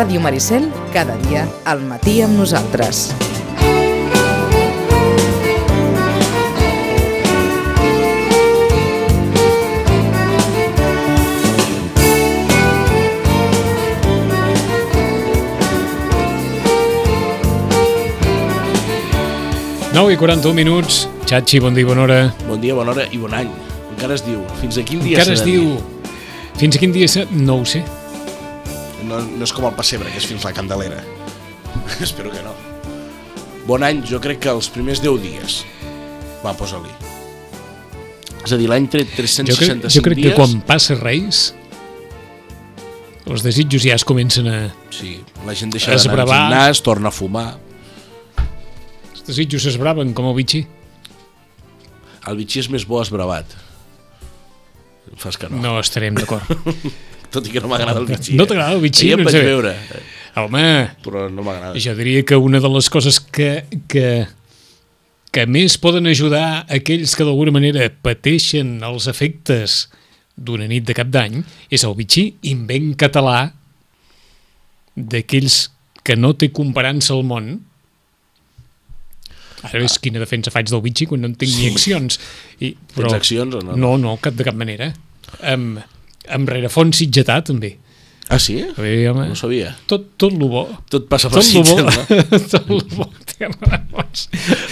Ràdio Maricel, cada dia al matí amb nosaltres. Nou i 41 minuts. Xachi, bon dia i bona hora. Bon dia, bona hora i bon any. Encara es diu. Fins a quin dia Encara es diu... Fins a quin dia. No ho sé. No, no és com el pessebre, que és fins la Candelera. Espero que no. Bon any, jo crec que els primers 10 dies. Va, posa-li. És a dir, l'any tre- Jo 365 crec, jo crec que dies... quan passa Reis els desitjos ja es comencen a... Sí, la gent deixa d'anar al gimnàs, torna a fumar. Els desitjos es braven com el bitxí. El bitxí és més bo esbravat. Fas que no. No estarem d'acord. Tot i que no m'agrada el bitxí. No t'agrada el bitxí? Ahir em No vaig sé. veure, Home, però no m'agrada. jo diria que una de les coses que, que, que més poden ajudar aquells que d'alguna manera pateixen els efectes d'una nit de cap d'any és el bitxí invent català d'aquells que no té comparança al món ara ves quina defensa faig del bitxí quan no en tinc ni accions I, Tens accions o no? no, no, cap, de cap manera amb, amb rerefons sitgetà també Ah, sí? veure, home, No sabia. tot, tot lo bo Tot passa per tot Sitges, no? tot lo bo té rerefons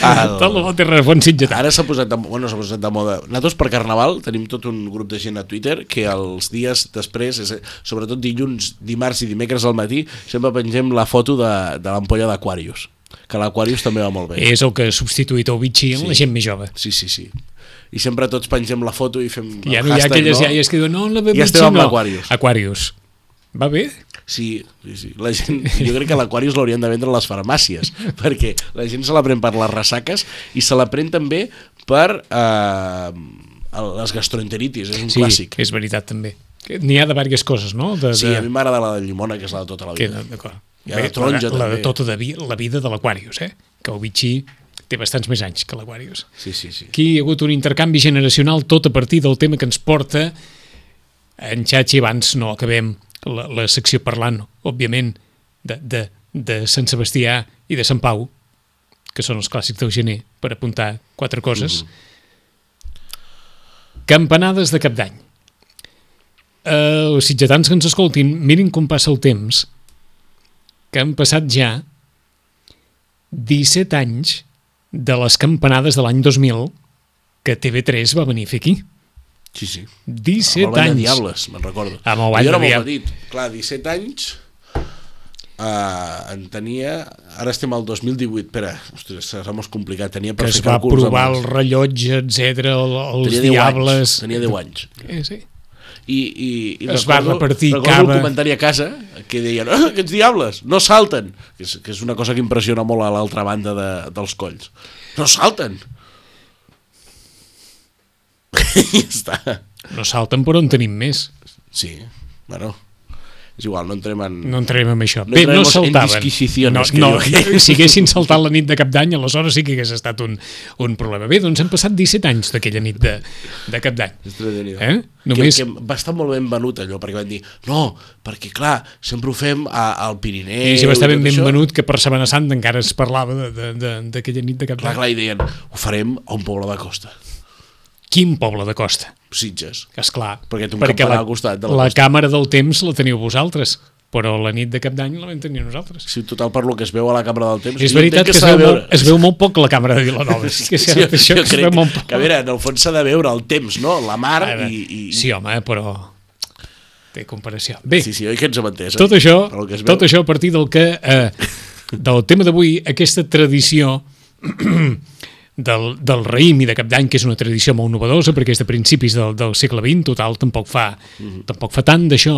Ah, tot lo bo té rerefons sitgetà Ara s'ha posat, de, bueno, s'ha posat de moda. Nosaltres per Carnaval tenim tot un grup de gent a Twitter que els dies després, és, sobretot dilluns, dimarts i dimecres al matí, sempre pengem la foto de, de l'ampolla d'Aquarius. Que l'Aquarius també va molt bé. és el que ha substituït bitxí amb Sí. la gent més jove Sí, sí, sí. I sempre tots pengem la foto i fem ja el no hi ha hashtag, aquelles no? iaies que diuen no, la Ja estem amb no. l'Aquarius. Aquarius va bé? Sí, sí, sí. La gent, jo crec que l'Aquarius l'haurien de vendre a les farmàcies, perquè la gent se la pren per les ressaques i se la pren també per eh, les gastroenteritis, és un Sí, clàssic. és veritat també N'hi ha de diverses coses, no? De, Sí, de... a mi m'agrada la de llimona, que és la de tota la vida. d'acord. Hi ha de taronja, la, la de també. tota de vi, la vida de l'Aquarius, eh? Que el bitxí té bastants més anys que l'Aquarius. Sí, sí, sí. Aquí hi ha hagut un intercanvi generacional tot a partir del tema que ens porta en Xachi, abans no acabem la, la secció parlant, òbviament, de, de, de Sant Sebastià i de Sant Pau, que són els clàssics del gener, per apuntar quatre coses. Campanades de cap d'any. Uh, els sitgetans que ens escoltin, mirin com passa el temps, que han passat ja 17 anys de les campanades de l'any 2000 que TV3 va venir a fer aquí. Sí, sí. 17 amb el Ball de anys. Diables, me'n recordo. Amb el Ball era de Diables. Clar, 17 anys... Uh, en tenia... Ara estem al 2018. Espera, ostres, serà molt complicat. Tenia per que es va provar el rellotge, etc els Tenia 10 diables... anys. Tenia 10 anys. Eh, sí. I, i, i Es va repartir recordo cava. el comentari a casa que deien, oh, aquests diables, no salten! Que és, que és una cosa que impressiona molt a l'altra banda de, dels colls. No salten! Ja està. No salten, però en tenim més. sí, bueno és igual, no entrem en... No entrarem en això. No Bé, no saltaven. no, diu aquell. si haguessin saltat la nit de cap d'any, aleshores sí que hagués estat un, un problema. Bé, doncs han passat 17 anys d'aquella nit de, de cap d'any. Eh? Només... Que, que va estar molt ben venut allò, perquè van dir, no, perquè clar, sempre ho fem a, al Pirineu... I si va estar ben ben això." venut que per Setmana Santa encara es parlava d'aquella nit de cap Clar, d'any. clar, i deien, ho farem a un poble de costa, Quin poble de costa? Sitges. Que esclar. Perquè té un perquè la, al costat de la la costa. càmera del temps la teniu vosaltres, però la nit de cap d'any la vam tenir nosaltres. Sí, total, per lo que es veu a la càmera del temps... És jo veritat entenc que, es, veu molt, es veu molt poc la càmera de Vilanova. Sí que és cert, això jo que es crec veu molt poc. que, a veure, en el fons s'ha de veure el temps, no? La mar Ara, i... i... Sí, home, però té comparació. Bé, sí, sí, oi que ens hem entès? eh? tot això, que es veu. tot això a partir del que eh, del tema d'avui, aquesta tradició del, del raïm i de cap d'any, que és una tradició molt novedosa perquè és de principis del, del segle XX, total, tampoc fa, Mhm. tampoc fa tant d'això,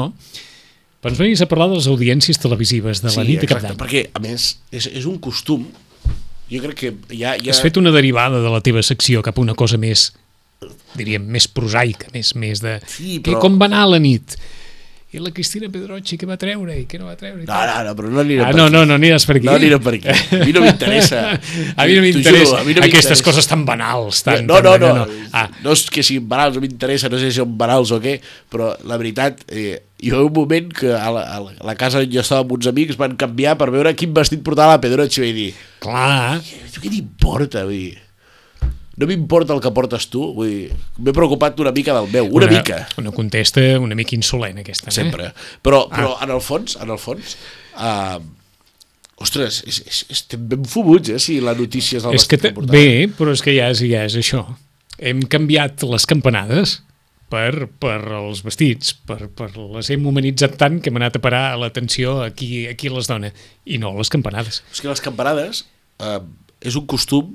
però ens venies a parlar de les audiències televisives de la sí, nit de cap d'any. perquè, a més, és, és un costum, jo crec que ja... ja... Has fet una derivada de la teva secció cap a una cosa més, diríem, més prosaica, més, més de... Sí, que però- com va anar la nit? I la Cristina Pedroche què va treure i què no va treure i No, no, no, però no anirem Ah, per no, aquí. no, no aniràs per aquí. No anirem per aquí. A mi no m'interessa. A mi no m'interessa no aquestes coses tan banals. Tan, no, no, tan, no, Ah, no és que siguin banals, no m'interessa, no sé si són banals o què, però la veritat, eh, haver un moment que a la, a la, casa on jo estava amb uns amics van canviar per veure quin vestit portava la Pedroche i vaig dir, clar, "Tu què t'importa? Vull dir, no m'importa el que portes tu, vull dir, m'he preocupat una mica del meu, una, mica, Una contesta una mica insolent, aquesta. sempre. Eh? Però, però en el fons, en el fons, uh, ostres, és, és, estem ben fubuts, eh, si la notícia és el És que bé, però és que ja és, ja és això. Hem canviat les campanades per, per els vestits, per, per les hem humanitzat tant que hem anat a parar l'atenció aquí, aquí les dones, i no les campanades. És que les campanades eh, és un costum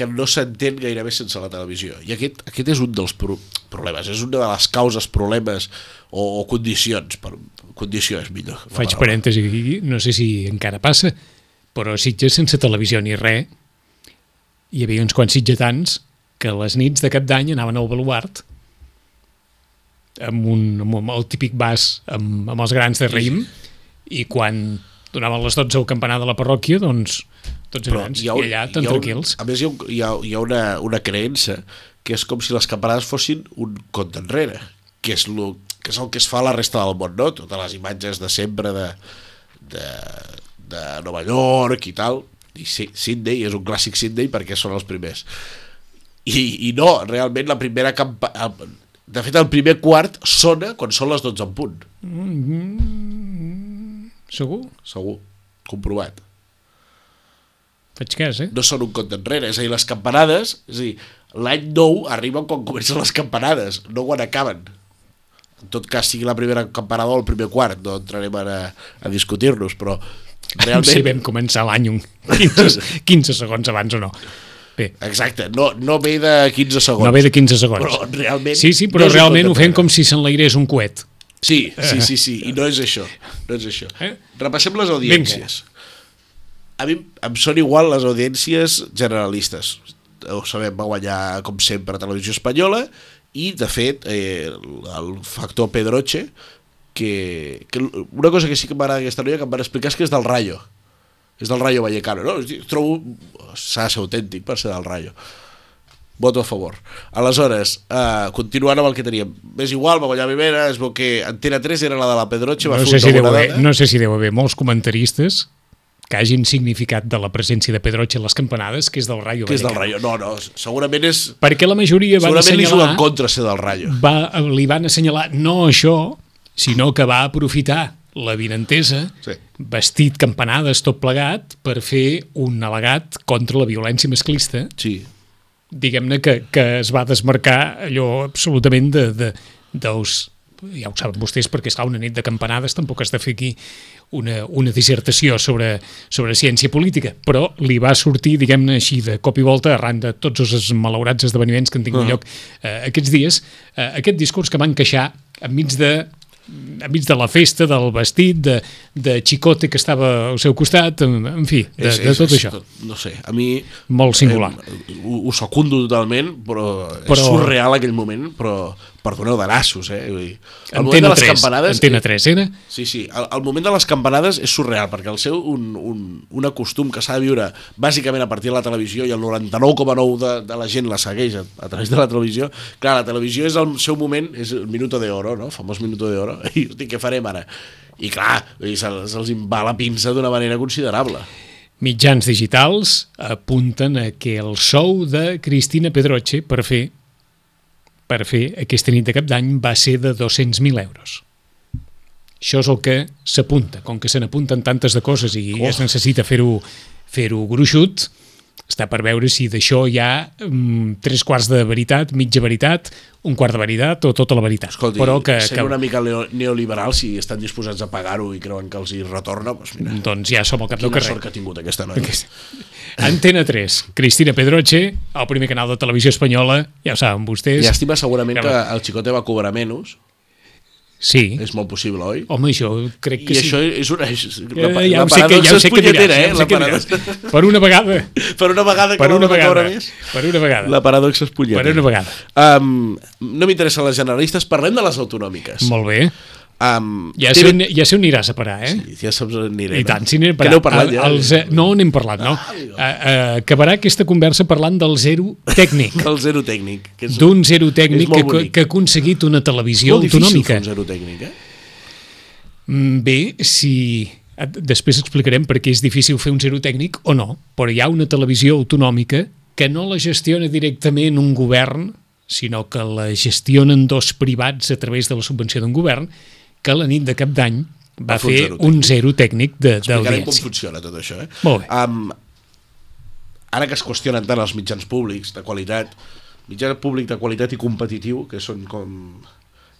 que no s'entén gairebé sense la televisió. I aquest, aquest és un dels pro problemes, és una de les causes, problemes o, o condicions, per, condició és millor. Faig parèntesi aquí, no sé si encara passa, però Sitges sense televisió ni res, hi havia uns quants sitgetans que les nits de cap d'any anaven al baluart amb, un, amb el típic vas amb, amb els grans de raïm i quan donaven les 12 al campanar de la parròquia, doncs tots grans, ha i allà tan ha tranquils. A més, hi ha, hi ha, hi ha una, una creença que és com si les campanades fossin un compte enrere, que és, lo, que és el que es fa a la resta del món, no? Totes les imatges de sempre de, de, de Nova York i tal, i sí, Sydney és un clàssic Sydney perquè són els primers. I, i no, realment la primera campa... el- De fet, el primer quart sona quan són les 12 en punt, Segur? segur, comprovat. Faig cas, eh? no són un compte enrere, és a dir, les campanades, és a dir, l'any nou arriben quan comencen les campanades, no quan acaben. En tot cas, sigui la primera campanada o el primer quart, no entrarem ara a discutir-nos, però realment... Si vam començar l'any un 15, 15 segons abans o no. Bé, Exacte, no, no ve de 15 segons. no ve de 15 segons. Però realment... Sí, sí, però no realment ho fem com si s'enlairés un coet. Sí, sí, sí, sí, i no és això, no és això. Eh? Repassem les audiències. A mi em són igual les audiències generalistes. Ho sabem, va guanyar, com sempre, Televisió Espanyola i, de fet, eh, el factor Pedroche, que, que una cosa que sí que m'agrada d'aquesta noia que em van explicar és que és del Rayo. És del Rayo Vallecano, no? Trobo... S'ha de ser autèntic per ser del Rayo. Voto a favor. Aleshores, uh, continuant amb el que teníem. És igual, va guanyar Vivera, es veu que Antena 3 era la de la Pedroche, va No sé, una si deu haver, dada. no sé si deu haver molts comentaristes que hagin significat de la presència de Pedroche a les campanades, que és del Rayo que és del. Rayo. No, no, segurament és... Perquè la majoria van Segurament li assenyalar, en contra ser del Rayo. va, li van assenyalar no això, sinó que va aprofitar la vinentesa, Sí. vestit campanades tot plegat, per fer un al·legat contra la violència masclista, Sí. diguem-ne que, que es va desmarcar allò absolutament de, de, dels ja ho saben vostès, perquè esclar, una nit de campanades tampoc has de fer aquí una, una dissertació sobre, sobre ciència política, però li va sortir, diguem-ne així, de cop i volta, arran de tots els malaurats esdeveniments que han tingut uh -huh. lloc eh, aquests dies, eh, aquest discurs que van queixar enmig de enmig de la festa, del vestit, de, de xicote que estava al seu costat, en, en fi, de, és, de tot és, això. No sé, a mi... Molt singular. Eh, ho, ho secundo totalment, però... Però- és surreal aquell moment, però perdoneu de nassos, eh? Vull dir, el moment de les 3, campanades... Antena 3 era? Sí, sí, el, el moment de les campanades és surreal, perquè el seu un, un, un acostum que s'ha de viure bàsicament a partir de la televisió i el 99,9 de, de la gent la segueix a, a través de la televisió. Clar, la televisió és el seu moment, és el minuto de oro, no? El famós minuto de oro. I, hosti, què farem ara? I clar, se'ls se va la pinça d'una manera considerable. Mitjans digitals apunten a que el sou de Cristina Pedroche per fer per fer aquesta nit de cap d'any va ser de 200.000 euros. Això és el que s'apunta. Com que se n'apunten tantes de coses i oh. es necessita fer-ho fer-ho gruixut, està per veure si d'això hi ha mm, tres quarts de veritat, mitja veritat, un quart de veritat o tota la veritat. Escolti, Però que, sent que, una mica neo- neoliberal, si estan disposats a pagar-ho i creuen que els hi retorna, doncs mira, doncs ja som al cap del quina carrer. sort que ha tingut aquesta noia. Antena 3, Cristina Pedroche, el primer canal de televisió espanyola, ja ho saben vostès. Llàstima segurament que el Xicote va cobrar menys, Sí. és molt possible, oi? Home, jo crec I que sí. això és una... És, Eh, la, ja la sé que, ja sé que diràs, ja eh? ho La paradoxa. Per una vegada, per una vegada que per una vegada, més. per una vegada, La paradoxa és punyetera. per una vegada. Um, no m'interessen les generalistes, parlem de les autonòmiques. Molt bé. Um, Ja sé, on, ja sé on aniràs a parar, eh? Sí, ja saps on anirem. I tant, si n'hem Que parlat. n'heu parlat ja? El, el, no n'hem parlat, no. Ah. Uh, uh, acabarà aquesta conversa parlant del zero tècnic. El zero tècnic. Que és D'un zero tècnic molt que, bonic. que ha aconseguit una televisió molt difícil autonòmica. fer un zero tècnic, eh? Mm, Bé, si... Després explicarem per què és difícil fer un zero tècnic o no, però hi ha una televisió autonòmica que no la gestiona directament un govern, sinó que la gestionen dos privats a través de la subvenció d'un govern, que la nit de cap d'any va, Va fer zero un zero tècnic de- Explicarem com d'audiència. funciona tot això, eh? Molt bé. Um, ara que es qüestionen tant els mitjans públics de qualitat, mitjà públic de qualitat i competitiu, que són com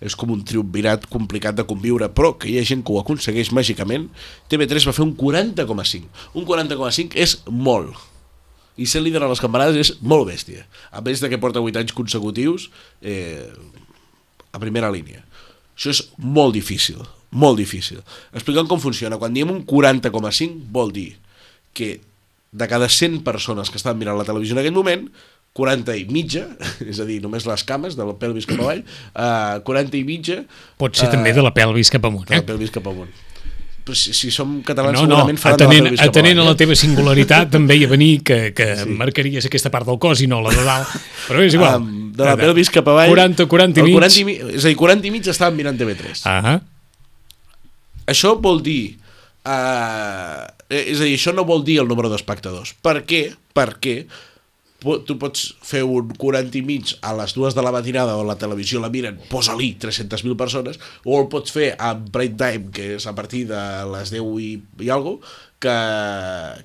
és com un triumvirat complicat de conviure, però que hi ha gent que ho aconsegueix màgicament, TV3 va fer un 40,5. Un 40,5 és molt. I ser líder a les campanades és molt bèstia. A més de que porta 8 anys consecutius eh, a primera línia. Això és molt difícil, molt difícil. Explicant com funciona. Quan diem un 40,5 vol dir que de cada 100 persones que estan mirant la televisió en aquest moment, 40 i mitja, és a dir, només les cames de la pelvis cap avall, uh, 40 i mitja... Pot ser eh, també de la pelvis cap amunt. de la Eh? pelvis cap amunt. Però si, si som catalans No, no, segurament faran atenent, de la cap atenent a la teva singularitat em veia venir que, que Sí. marcaries aquesta part del cos i no la de dalt, però és igual. Um, de la pelvis cap avall... 40, 40 i mig. 40 i és a dir, 40 i mig estaven mirant TV3. Ah, Això vol dir... Uh, és a dir, això no vol dir el número d'espectadors. Per què? Perquè tu pots fer un 40 i mig a les dues de la matinada on la televisió la miren, posa-li 300.000 persones, o el pots fer en prime time, que és a partir de les 10 i, i alguna que,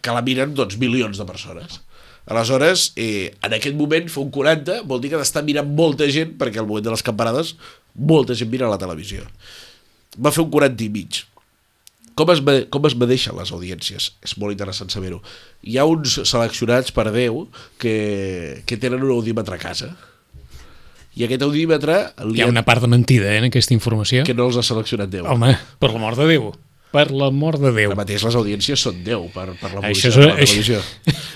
que la miren doncs, milions de persones. Aleshores, eh, en aquest moment fer un 40 vol dir que t'està mirant molta gent, perquè al moment de les campanades molta gent mira la televisió. Va fer un 40 i mig. Com es, com es medeixen les audiències? És molt interessant saber-ho. Hi ha uns seleccionats per Déu que, que tenen un audímetre a casa. I aquest audímetre li hi ha una part de mentida eh, en aquesta informació. que no els ha seleccionat Déu. Home, per l'amor de Déu. Per l'amor de Déu. Ara mateix les audiències són Déu per, per la Això és- de la això- televisió.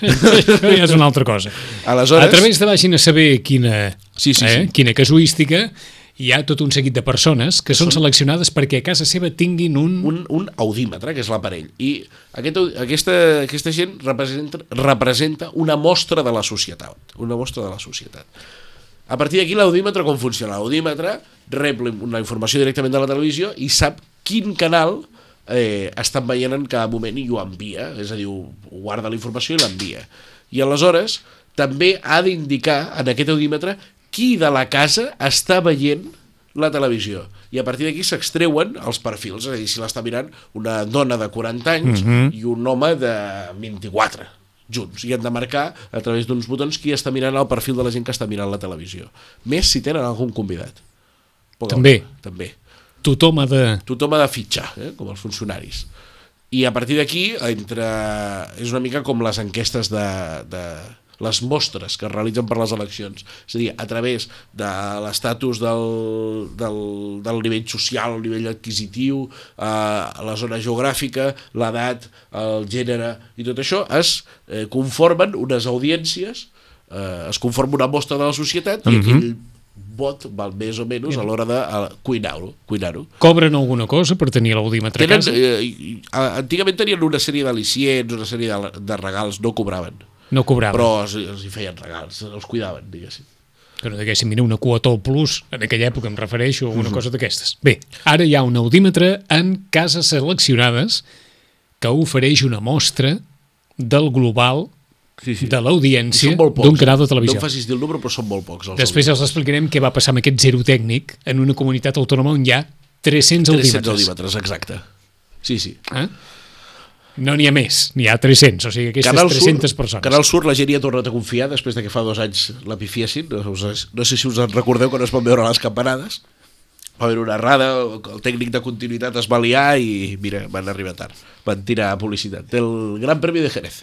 Això ja és una altra cosa. Aleshores- A través de vagin a saber quina, Sí, sí, eh, sí. quina casuística hi ha tot un seguit de persones que són seleccionades perquè a casa seva tinguin un... un, un audímetre, que és l'aparell. I aquest, aquesta, aquesta gent representa, representa una mostra de la societat. Una mostra de la societat. A partir d'aquí l'audímetre com funciona? L'audímetre rep la informació directament de la televisió i sap quin canal eh, estan veient en cada moment i ho envia, és a dir, guarda la informació i l'envia. I aleshores també ha d'indicar en aquest audímetre qui de la casa està veient la televisió. I a partir d'aquí s'extreuen els perfils, és a dir, si l'està mirant una dona de 40 anys i un home de 24 junts, i han de marcar a través d'uns botons qui està mirant el perfil de la gent que està mirant la televisió. Més si tenen algun convidat. Poca També. broma, També. Tothom ha de... Tothom ha de fitxar, eh? com els funcionaris. I a partir d'aquí, entre... és una mica com les enquestes de, de les mostres que es realitzen per les eleccions. És a dir, a través de l'estatus del, del, del nivell social, el nivell adquisitiu, eh, la zona geogràfica, l'edat, el gènere i tot això, es eh, conformen unes audiències, eh, es conforma una mostra de la societat i aquell vot val més o menys a l'hora de cuinar-ho. Cuinar-ho. Cobren alguna cosa per tenir l'audímetre a casa? eh, antigament tenien una sèrie d'al·licients, una sèrie de, de regals, no cobraven, No cobraven. però els, els hi feien regals, els cuidaven, diguéssim. Que no diguéssim, mira, una quota al plus, en aquella època em refereixo a una cosa d'aquestes. Bé, ara hi ha un audímetre en cases seleccionades que ofereix una mostra del global Sí, sí. de l'audiència d'un canal de eh? televisió. No em facis dir el número, però són molt pocs. Els Després els explicarem què va passar amb aquest zero tècnic en una comunitat autònoma on hi ha 300 300 audímetres. audímetres, exacte. Sí, sí. Eh? No n'hi ha més, n'hi ha 300, o sigui, aquestes Canal 300 Sur, persones. Canal Sur la gent hi ha tornat a confiar després de que fa dos anys la pifiessin. No, us- no sé si us en recordeu que no es van veure les campanades. Va haver una errada, el tècnic de continuïtat es va liar i, mira, van arribar tard. Van tirar publicitat. Del Gran Premi de Jerez.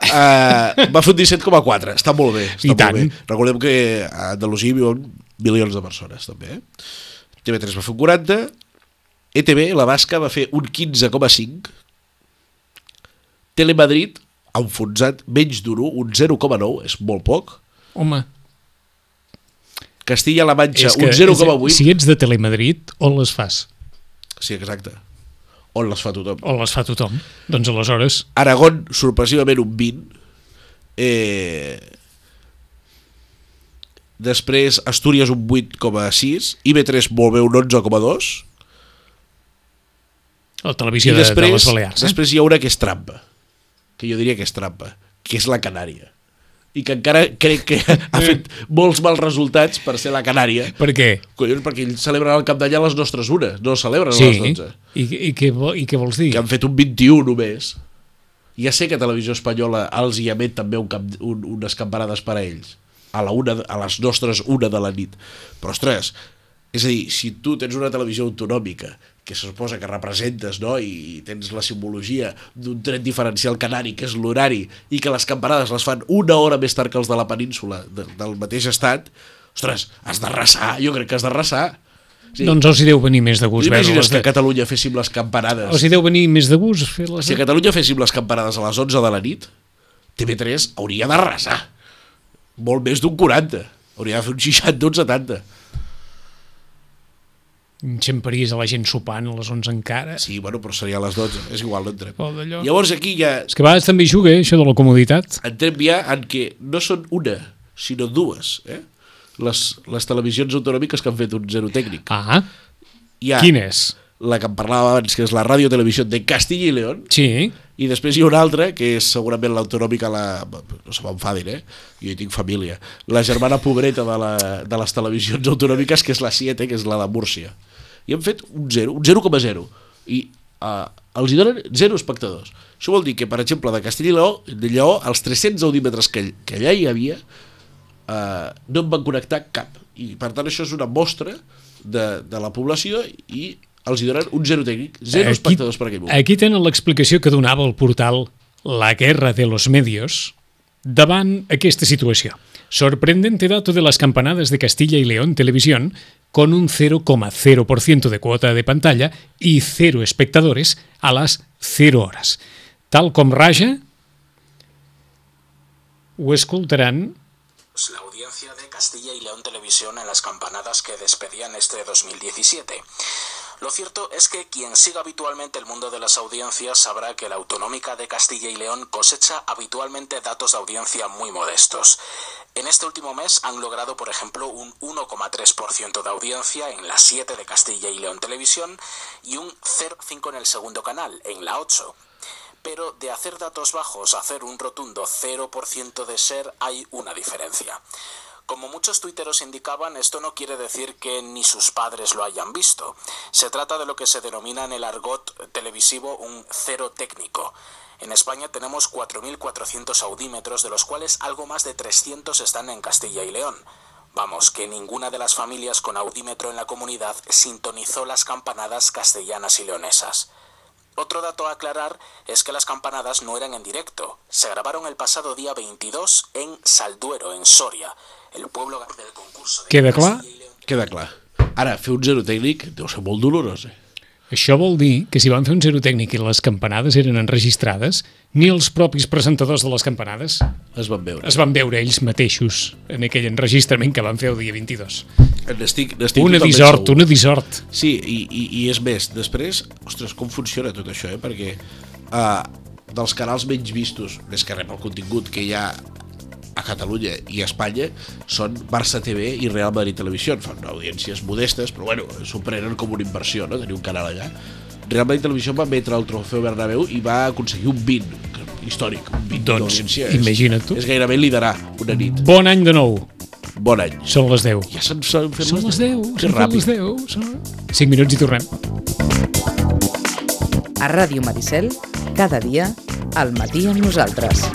Uh, va fer un 17,4, està molt bé. Està I molt tant. Bé. Recordem que a Andalusia viuen milions de persones, també. Eh? TV3 va fer un 40, ETV, la Basca, va fer un 15,5, Telemadrid, enfonsat, menys d'un 1, un 0,9, és molt poc. Home, Castilla-La Manxa, que un 0,8. si ets de Telemadrid, on les fas? Sí, exacte. On les fa tothom. O les fa tothom. Doncs aleshores... Aragón, sorpresivament, un 20. Eh... Després, Astúries, un 8,6. IB3, molt bé, un 11,2. La televisió I de, després, de les Balears. Eh? després hi ha una que és trampa, que jo diria que és trampa, que és la Canària. I que encara crec que ha fet molts mals resultats per ser la Canària. Per què? Collons, perquè ells celebren el Cap d'Allà les nostres unes, no celebren Sí. a les 12. I, i, què, I què vols dir? Que han fet un 21 només. Ja sé que Televisió Espanyola els hi emet també un cap, un, unes campanades per a ells, a, la una, a les nostres una de la nit. Però, ostres, és a dir, si tu tens una televisió autonòmica que se suposa que representes no? i tens la simbologia d'un tret diferencial canari, que és l'horari, i que les campanades les fan una hora més tard que els de la península de, del mateix estat, ostres, has d'arrasar, jo crec que has d'arrasar. Sí. Doncs els hi deu venir més de gust veure-les. que a De... Catalunya féssim les campanades? Els hi deu venir més de gust fer-les. Si a Catalunya féssim les campanades a les 11 de la nit, TV3 hauria d'arrasar. Molt més d'un 40. Hauria de fer un 60 un 70. Enxamparies a la gent sopant a les 11 encara. Sí, bueno, però seria a les 12. És igual, d'allò. Llavors aquí ja És que a vegades també juga, eh, això de la comoditat. entrem ja en què no són una, sinó dues. Eh? Les, les televisions autonòmiques que han fet un zero tècnic. Ah, Hi ha quin és? la que em parlava abans, que és la Ràdio Televisió de Castilla i León, Sí, I després hi ha una altra, que és segurament l'autonòmica, la... no se m'enfadin, eh? Jo hi tinc família. La germana pobreta de, la, de les televisions autonòmiques, que és la 7, que és la de Múrcia. I han fet un 0, un 0,0. I uh, els hi donen 0 espectadors. Això vol dir que, per exemple, de Castella i Lleó, de Lleó els 300 audímetres que, que allà hi havia, uh, no en van connectar cap. I, per tant, això és una mostra de, de la població i els hi donen un zero tècnic, zero espectadors per aquell moment. Aquí tenen l'explicació que donava el portal La Guerra de los Medios davant aquesta situació. Sorprendente dato de las campanadas de Castilla y León Televisión con un 0,0% de cuota de pantalla y cero espectadores a las 0 horas. Tal com raja, ho escoltaran la audiencia de Castilla y León Televisión en las campanadas que despedían este 2017. Lo cierto es que quien siga habitualmente el mundo de las audiencias sabrá que la autonómica de Castilla y León cosecha habitualmente datos de audiencia muy modestos. En este último mes han logrado, por ejemplo, un 1,3% de audiencia en la 7 de Castilla y León Televisión y un 0,5 en el segundo canal, en la 8. Pero de hacer datos bajos a hacer un rotundo 0% de ser hay una diferencia. Como muchos tuiteros indicaban, esto no quiere decir que ni sus padres lo hayan visto. Se trata de lo que se denomina en el argot televisivo un cero técnico. En España tenemos 4.400 audímetros, de los cuales algo más de 300 están en Castilla y León. Vamos, que ninguna de las familias con audímetro en la comunidad sintonizó las campanadas castellanas y leonesas. Otro dato a aclarar es que las campanadas no eran en directo. Se grabaron el pasado día 22 en Salduero, en Soria, el pueblo del concurso de Queda clar? Queda clar. Ara, fer un zero tècnic deu ser molt dolorós, eh? Això vol dir que si van fer un zero tècnic i les campanades eren enregistrades, ni els propis presentadors de les campanades Es van veure. es van veure ells mateixos en aquell enregistrament que van fer el dia 22. N'estic, n'estic Una totalment dissort, segur. una dissort. Sí, i, i, i és més, després, ostres, com funciona tot això, eh? Perquè uh, dels canals menys vistos, més que rep el contingut que hi ha a Catalunya i a Espanya són Barça TV i Real Madrid Televisió fan audiències modestes però bueno, s'ho prenen com una inversió no? tenir un canal allà Real Madrid Televisió va emetre el trofeu Bernabéu i va aconseguir un 20 que- històric, un 20 Doncs, d'audiència imagina't tu. és, gairebé liderar una nit Bon any de nou. bon any Són les 10. ja s'han fet Són les 10. que Són ràpid les 10. Són... 5 minuts i tornem. A Ràdio Maricel, cada dia, al matí amb nosaltres.